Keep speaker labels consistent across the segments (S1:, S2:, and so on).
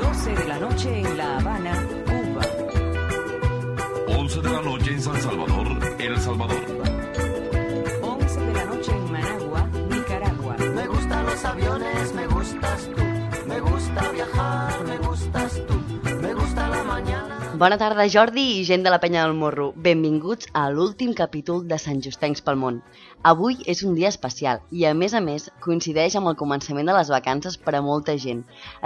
S1: 12 de la noche en La Habana, Cuba.
S2: 11 de la noche en San Salvador, El Salvador.
S1: 11 de la noche en Managua, Nicaragua.
S3: Me gustan los aviones, me gustas tú. Me gusta viajar, me gustas tú. Me gusta la mañana.
S4: Bona tarda, Jordi i gent de la penya del Morro. Benvinguts a l'últim capítol de Sant Justencs pel món. Avui és un dia especial i, a més a més, coincideix amb el començament de les vacances per a molta gent.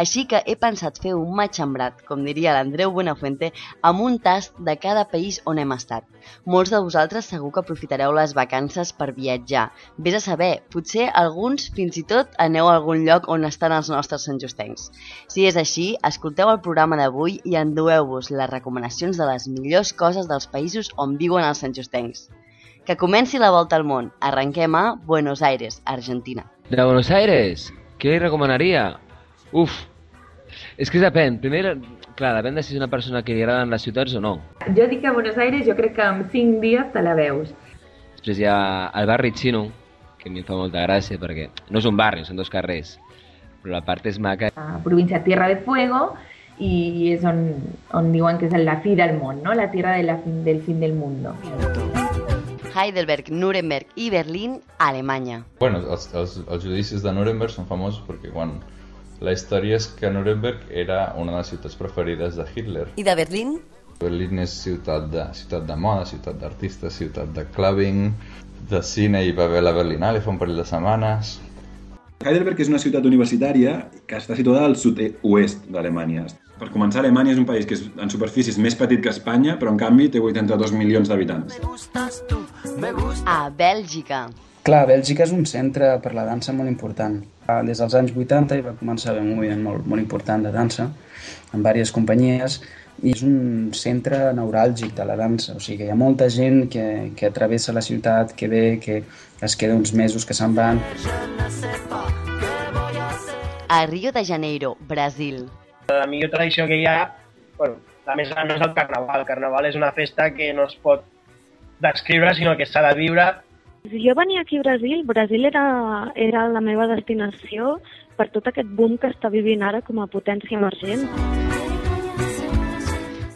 S4: Així que he pensat fer un matxembrat, com diria l'Andreu Buenafuente, amb un tast de cada país on hem estat. Molts de vosaltres segur que aprofitareu les vacances per viatjar. Vés a saber, potser alguns fins i tot aneu a algun lloc on estan els nostres santjustencs. Si és així, escolteu el programa d'avui i endueu-vos les recomanacions de les millors coses dels països on viuen els santjustencs. Que comenci la volta al món. Arrenquem a Buenos Aires, Argentina.
S5: De Buenos Aires, què li recomanaria? Uf, és que depèn. Primer, clar, depèn de si és una persona que li agraden les ciutats o no.
S6: Jo dic que a Buenos Aires jo crec que en 5 dies te la veus.
S5: Després hi ha el barri xino, que a mi em fa molta gràcia perquè no és un barri, són dos carrers, però la part és maca.
S6: A província Tierra de Fuego i és on, on diuen que és la fi del món, no? la tierra de la fin, del fin del mundo.
S4: Heidelberg, Nuremberg i Berlín, Alemanya.
S7: Bueno, els, els, els judicis de Nuremberg són famosos perquè quan la història és que Nuremberg era una de les ciutats preferides de Hitler.
S4: I de Berlín?
S7: Berlín és ciutat de, ciutat de moda, ciutat d'artistes, ciutat de clubbing, de cine, hi va haver la Berlinale fa un parell de setmanes.
S8: Heidelberg és una ciutat universitària que està situada al sud-oest d'Alemanya. Per començar, Alemanya és un país que és, en superfície és més petit que Espanya, però en canvi té 82 milions d'habitants.
S4: A Bèlgica.
S9: Clar, Bèlgica és un centre per la dansa molt important. Ah, Des dels anys 80 hi va començar a haver un moviment molt, molt important de dansa en diverses companyies i és un centre neuràlgic de la dansa, o sigui que hi ha molta gent que, que travessa la ciutat, que ve, que es queda uns mesos, que se'n van.
S4: A Rio de Janeiro, Brasil.
S10: La millor tradició que hi ha, bueno, la més gran no és el carnaval. El carnaval és una festa que no es pot descriure, sinó que s'ha de viure.
S11: Jo venia aquí a Brasil, Brasil era, era la meva destinació per tot aquest boom que està vivint ara com a potència emergent.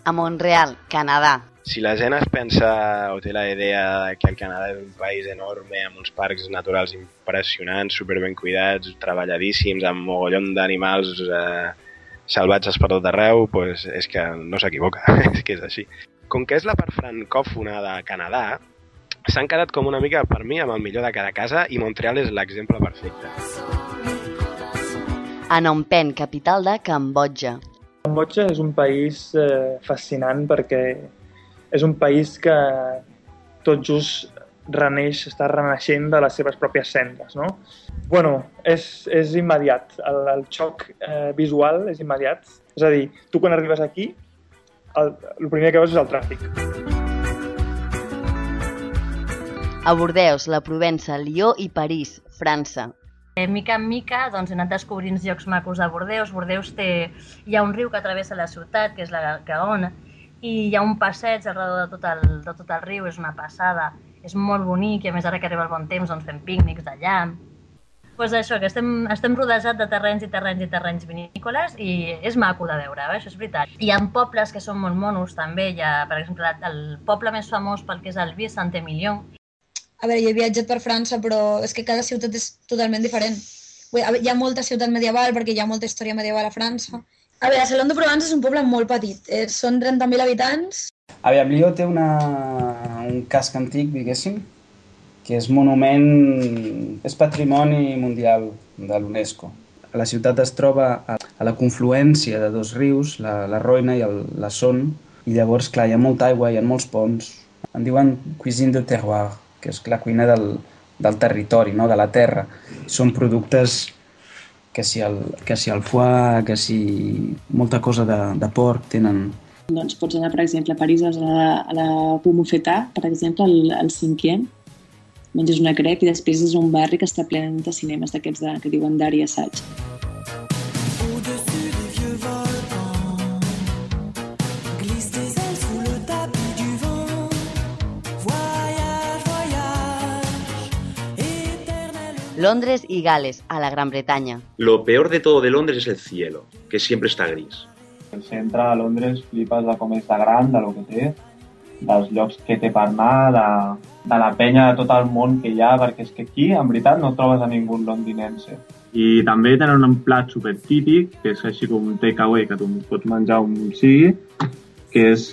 S4: A Montreal, Canadà.
S12: Si la gent es pensa o té la idea de que el Canadà és un país enorme amb uns parcs naturals impressionants, super ben cuidats, treballadíssims, amb mogollon d'animals eh, salvatges per tot arreu, pues és que no s'equivoca, és que és així. Com que és la part francòfona de Canadà, s'han quedat com una mica, per mi, amb el millor de cada casa i Montreal és l'exemple perfecte.
S4: A Phnom Penh, capital de Cambodja.
S13: Cambodja és un país eh, fascinant perquè és un país que tot just reneix, està renaixent de les seves pròpies cendres, no? Bueno, és, és immediat. El, el xoc eh, visual és immediat. És a dir, tu quan arribes aquí, el, el primer que veus és el tràfic.
S4: A Bordeus, la Provença, Lió i París, França.
S14: Eh, mica en mica doncs, he anat descobrint llocs macos de Bordeus. Bordeus té... Hi ha un riu que travessa la ciutat, que és la Gaona, i hi ha un passeig alrededor de tot el, de tot el riu, és una passada. És molt bonic i a més ara que arriba el bon temps doncs fem pícnics d'allà. pues això, que estem, estem rodejats de terrenys i terrenys i terrenys vinícoles i és maco de veure, eh? això és veritat. Hi ha pobles que són molt monos també, hi ha, per exemple, el poble més famós pel que és el Vi Saint-Emilion,
S15: a veure, jo he viatjat per França, però és que cada ciutat és totalment diferent. Hi ha molta ciutat medieval perquè hi ha molta història medieval a França. A veure, Salon de Provence és un poble molt petit. Eh, són 30.000 habitants.
S9: Aviam, Lió té una, un casc antic, diguéssim, que és monument, és patrimoni mundial de l'UNESCO. La ciutat es troba a, a la confluència de dos rius, la, la Roina i el, la Son, i llavors, clar, hi ha molta aigua, hi ha molts ponts. En diuen cuisine de terroir, que és la cuina del, del territori, no? de la terra. Són productes que si el, que si el foie, que si molta cosa de, de porc tenen...
S16: Doncs pots anar, per exemple, a París a la, a la Poumofetà, per exemple, al, al cinquè, menges una crep i després és un barri que està ple de cinemes d'aquests de, que diuen d'art i assaig.
S4: Londres i Gales, a la Gran Bretanya.
S17: Lo peor de todo de Londres es el cielo, que siempre está gris.
S13: El centre de Londres flipes de com és de gran, de lo que té, dels llocs que té per anar, de, de la penya de tot el món que hi ha, perquè és que aquí, en veritat, no trobes a ningú londinense. I també tenen un plat super típic, que és així com un takeaway, que tu pots menjar on sigui, que és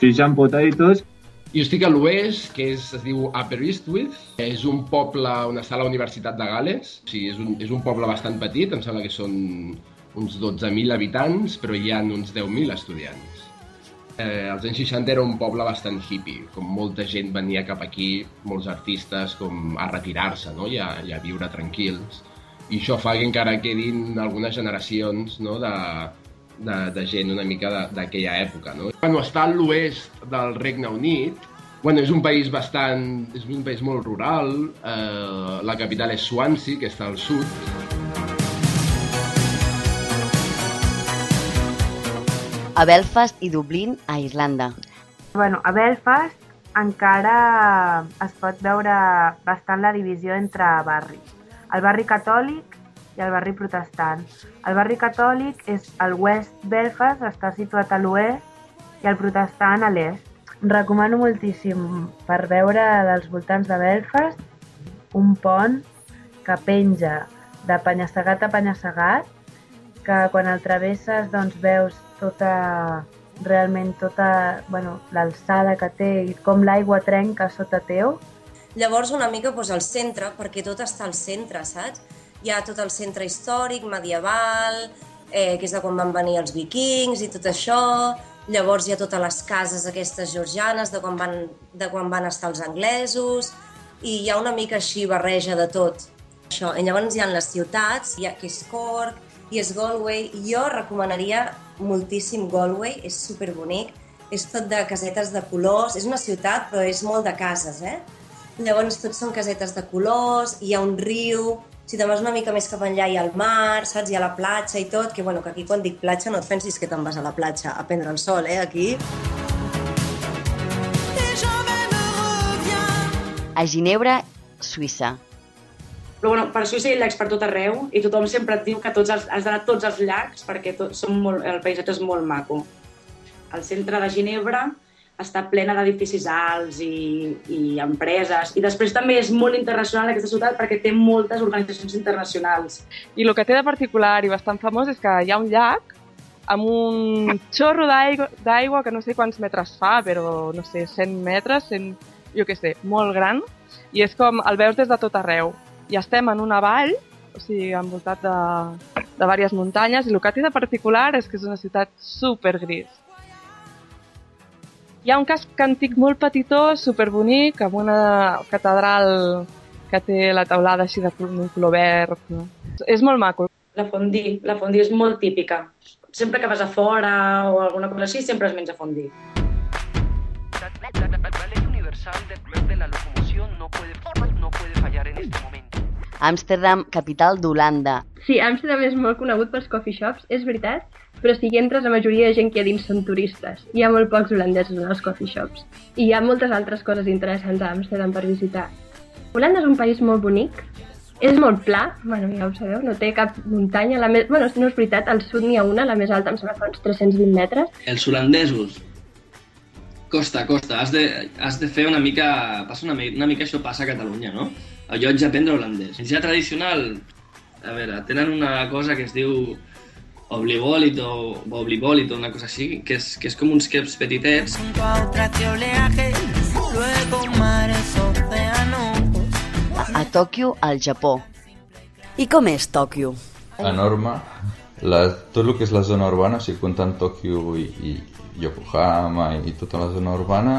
S13: fish and potatoes.
S18: Jo estic a l'oest, que és, es diu Upper Eastwith. És un poble on està la Universitat de Gales. O sigui, és, un, és un poble bastant petit, em sembla que són uns 12.000 habitants, però hi ha uns 10.000 estudiants. Eh, als anys 60 era un poble bastant hippie, com molta gent venia cap aquí, molts artistes, com a retirar-se no? I, a, i a viure tranquils. I això fa que encara quedin algunes generacions no? de, de, de gent una mica d'aquella època. No? Bueno, està a l'oest del Regne Unit, bueno, és un país bastant... és un país molt rural, eh, la capital és Swansea, que està al sud,
S4: A Belfast i Dublín, a Irlanda.
S6: Bueno, a Belfast encara es pot veure bastant la divisió entre barris. El barri catòlic i el barri protestant. El barri catòlic és el West Belfast, està situat a l'oest, i el protestant a l'est. Recomano moltíssim per veure dels voltants de Belfast un pont que penja de penya-segat a penya-segat, que quan el travesses doncs, veus tota, realment tota bueno, l'alçada que té i com l'aigua trenca sota teu.
S19: Llavors una mica doncs, al centre, perquè tot està al centre, saps? Hi ha tot el centre històric, medieval, eh, que és de quan van venir els vikings i tot això. Llavors hi ha totes les cases aquestes georgianes de quan van, de quan van estar els anglesos i hi ha una mica així barreja de tot. Això. I llavors hi ha les ciutats, hi ha, que i és Galway. Jo recomanaria moltíssim Galway, és superbonic. És tot de casetes de colors. És una ciutat, però és molt de cases, eh? Llavors tots són casetes de colors, hi ha un riu, si te'n vas una mica més cap enllà hi ha el mar, saps? Hi ha la platja i tot, que bueno, que aquí quan dic platja no et pensis que te'n vas a la platja a prendre el sol, eh, aquí.
S4: A Ginebra, Suïssa.
S16: Però bueno, per Suïssa hi llacs per tot arreu i tothom sempre et diu que tots els, has d'anar a tots els llacs perquè tot, són molt, el paisatge és molt maco. El centre de Ginebra està plena d'edificis alts i, i empreses. I després també és molt internacional aquesta ciutat perquè té moltes organitzacions internacionals.
S20: I el que té de particular i bastant famós és que hi ha un llac amb un xorro d'aigua que no sé quants metres fa, però no sé, 100 metres, 100, jo què sé, molt gran, i és com el veus des de tot arreu. I estem en una vall, o sigui, envoltat de, de diverses muntanyes, i el que té de particular és que és una ciutat super gris. Hi ha un casc antic molt petitó, superbonic, amb una catedral que té la taulada així de color verd. No? És molt maco.
S16: La fondue, la fondue és molt típica. Sempre que vas a fora o alguna cosa així, sempre es menja fondue.
S21: La ley universal de, de la locomoción no puede, no puede fallar en este momento.
S4: Amsterdam, capital d'Holanda.
S22: Sí, Amsterdam és molt conegut pels coffee shops, és veritat, però si hi entres la majoria de gent que hi ha dins són turistes. Hi ha molt pocs holandesos en els coffee shops. I hi ha moltes altres coses interessants a Amsterdam per visitar. Holanda és un país molt bonic, és molt pla, bueno, ja ho sabeu, no té cap muntanya. La més... bueno, no és veritat, al sud n'hi ha una, la més alta em sembla que fa uns 320 metres.
S23: Els holandesos. Costa, costa. Has de, has de fer una mica... Passa una, una mica això passa a Catalunya, no? Jo haig d'aprendre holandès. Ja tradicional, a veure, tenen una cosa que es diu oblibólito o oblibólito, una cosa així, que és, que és com uns keps petitets.
S4: A Tòquio, al Japó. I com és Tòquio?
S7: enorme. La, tot el que és la zona urbana, o sigui, comptant Tòquio i, i Yokohama i tota la zona urbana,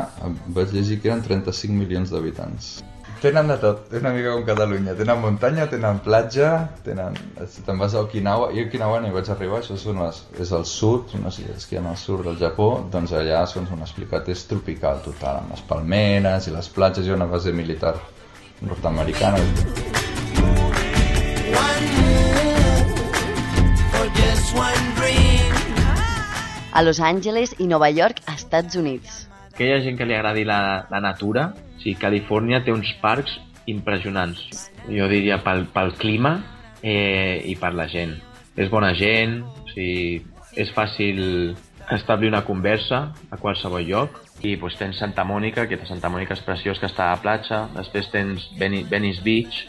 S7: vaig llegir que eren 35 milions d'habitants. Tenen de tot, és una mica com Catalunya. Tenen muntanya, tenen platja, tenen... Si te'n vas a Okinawa, i a Okinawa no hi vaig arribar, això són les, és al sud, unes illes que hi ha al sud del Japó, doncs allà són un explicat, és tropical total, amb les palmeres i les platges, hi ha una base militar nord-americana.
S4: A Los Angeles i Nova York, Estats Units.
S24: Aquella gent que li agradi la, la natura, sigui, Califòrnia té uns parcs impressionants.
S25: jo diria pel, pel clima eh, i per la gent. És bona gent, o sigui, és fàcil establir una conversa a qualsevol lloc i doncs, tens Santa Mònica, que Santa Mònica és preciós, que està a la platja, després tens Veni- Venice Beach,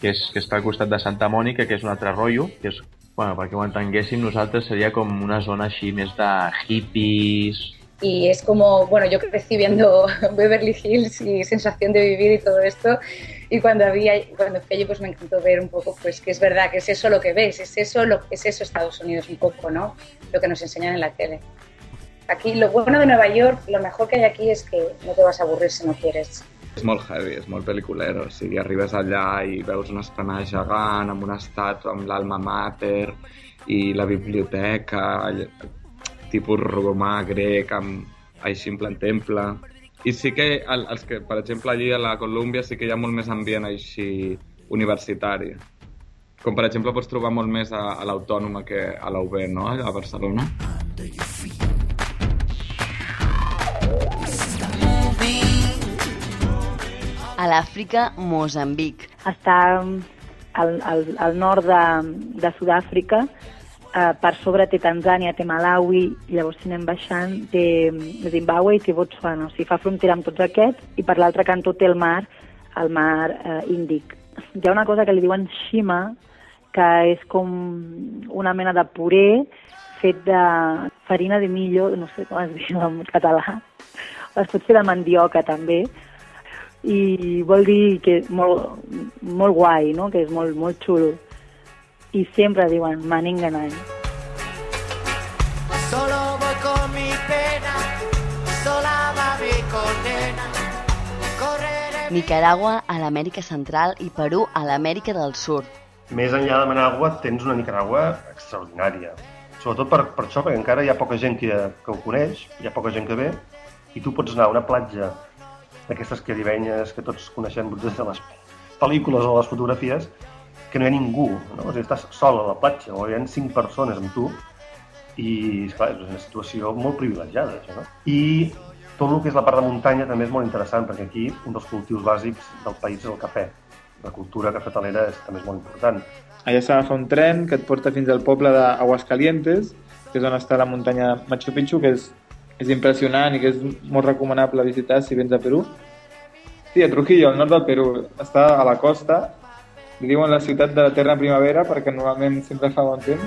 S25: que, és, que està al costat de Santa Mònica, que és un altre rotllo, que és, bueno, perquè ho entenguéssim nosaltres, seria com una zona així més de hippies,
S26: y es como, bueno, yo crecí viendo Beverly Hills y sensación de vivir y todo esto, y cuando había, cuando fui allí pues me encantó ver un poco pues que es verdad que es eso lo que ves, es eso lo es eso Estados Unidos un poco, ¿no? Lo que nos enseñan en la tele. Aquí lo bueno de Nueva York, lo mejor que hay aquí es que no te vas a aburrir si no quieres.
S27: És molt heavy, és molt pel·liculero. O sigui, arribes allà i veus una esplanada gegant amb una estàtua amb l'alma mater i la biblioteca, tipus romà, grec, amb, així en plan temple. I sí que, el, els que, per exemple, allí a la Colúmbia sí que hi ha molt més ambient així universitari. Com per exemple pots trobar molt més a, a l'Autònoma que a la UB, no? A Barcelona.
S4: A l'Àfrica, Mozambic.
S24: està al, al, al nord de, de Sud-àfrica, eh, per sobre té Tanzània, té Malawi, llavors si anem baixant té Zimbabue i té Botswana, o sigui, fa frontera amb tots aquests, i per l'altre cantó té el mar, el mar eh, Índic. Hi ha una cosa que li diuen shima, que és com una mena de puré fet de farina de millo, no sé com es diu en català, es pot fer de mandioca també, i vol dir que és molt, molt guai, no? que és molt, molt xulo. I sempre diuen Maninganai.
S3: Solo voy con mi pena, sola va mi condena.
S4: Nicaragua a l'Amèrica Central i Perú a l'Amèrica del Sud.
S28: Més enllà de Managua tens una Nicaragua extraordinària. Sobretot per, per això, perquè encara hi ha poca gent que, que ho coneix, hi ha poca gent que ve, i tu pots anar a una platja d'aquestes caribenyes que tots coneixem des de les pel·lícules o les fotografies, que no hi ha ningú, no? O sigui, estàs sol a la platja, o hi ha cinc persones amb tu, i, esclar, és una situació molt privilegiada, això, no? I tot el que és la part de muntanya també és molt interessant, perquè aquí un dels cultius bàsics del país és el cafè. La cultura cafetalera és, també és molt important.
S13: Allà s'agafa un tren que et porta fins al poble d'Aguascalientes, que és on està la muntanya Machu Picchu, que és, és impressionant i que és molt recomanable visitar si vens a Perú. Sí, a Trujillo, al nord del Perú. Està a la costa, diuen la ciutat de l'eterna primavera perquè normalment sempre fa bon temps.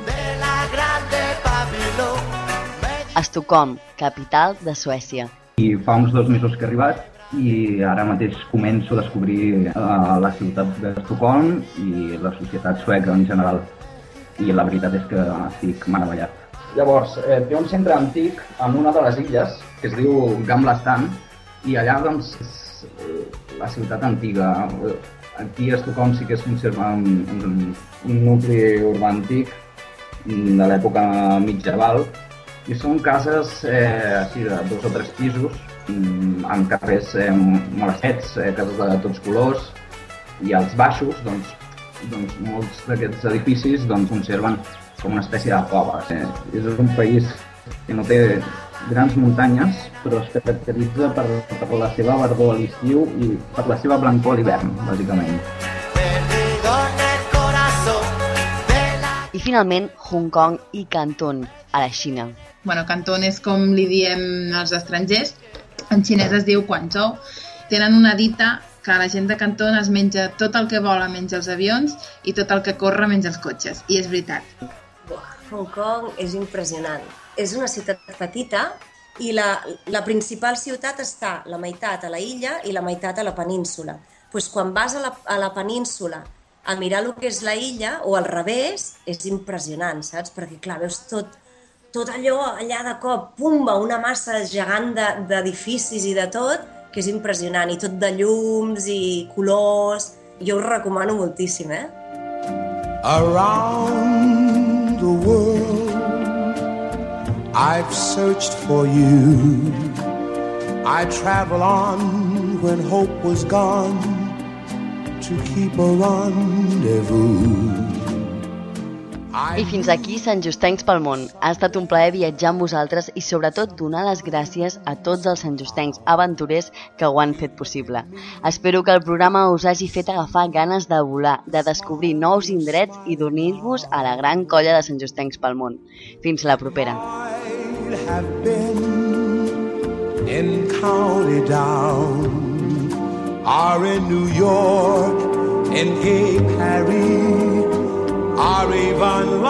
S4: Estocolm, capital de Suècia.
S29: I fa uns dos mesos que he arribat i ara mateix començo a descobrir uh, la ciutat d'Estocolm i la societat sueca en general. I la veritat és que estic meravellat. Llavors, eh, té un centre antic en una de les illes que es diu Gamla Stan i allà doncs és la ciutat antiga. Aquí a Estocolm sí que es conserva un, un, un nucli urbà antic de l'època mitjaval i són cases eh, així de dos o tres pisos mm, amb carrers eh, estrets, eh, cases de tots colors i als baixos doncs, doncs molts d'aquests edificis doncs, conserven com una espècie de coves. Eh, és un país que no té grans muntanyes, però es caracteritza per, per la seva verdor a l'estiu i per la seva blancor a l'hivern, bàsicament.
S4: I finalment, Hong Kong i Canton, a la Xina.
S30: Bueno, Canton és com li diem als estrangers, en xinès es diu Guangzhou. Tenen una dita que la gent de Canton es menja tot el que vola menys els avions i tot el que corre menys els cotxes. I és veritat.
S19: Hong Kong és impressionant. És una ciutat petita i la, la principal ciutat està la meitat a la illa i la meitat a la península. Pues quan vas a la, a la península a mirar el que és la illa, o al revés, és impressionant, saps? Perquè, clar, veus tot, tot allò allà de cop, pumba, una massa gegant de- d'edificis i de tot, que és impressionant, i tot de llums i colors. Jo us recomano moltíssim, eh?
S31: Around the world, I've searched for you. I travel on when hope was gone to keep a rendezvous.
S4: I fins aquí Sant Justencs pel món. Ha estat un plaer viatjar amb vosaltres i sobretot donar les gràcies a tots els Sant Justencs aventurers que ho han fet possible. Espero que el programa us hagi fet agafar ganes de volar, de descobrir nous indrets i d'unir-vos a la gran colla de Sant Justencs pel món. Fins la propera.
S31: in Paris, or even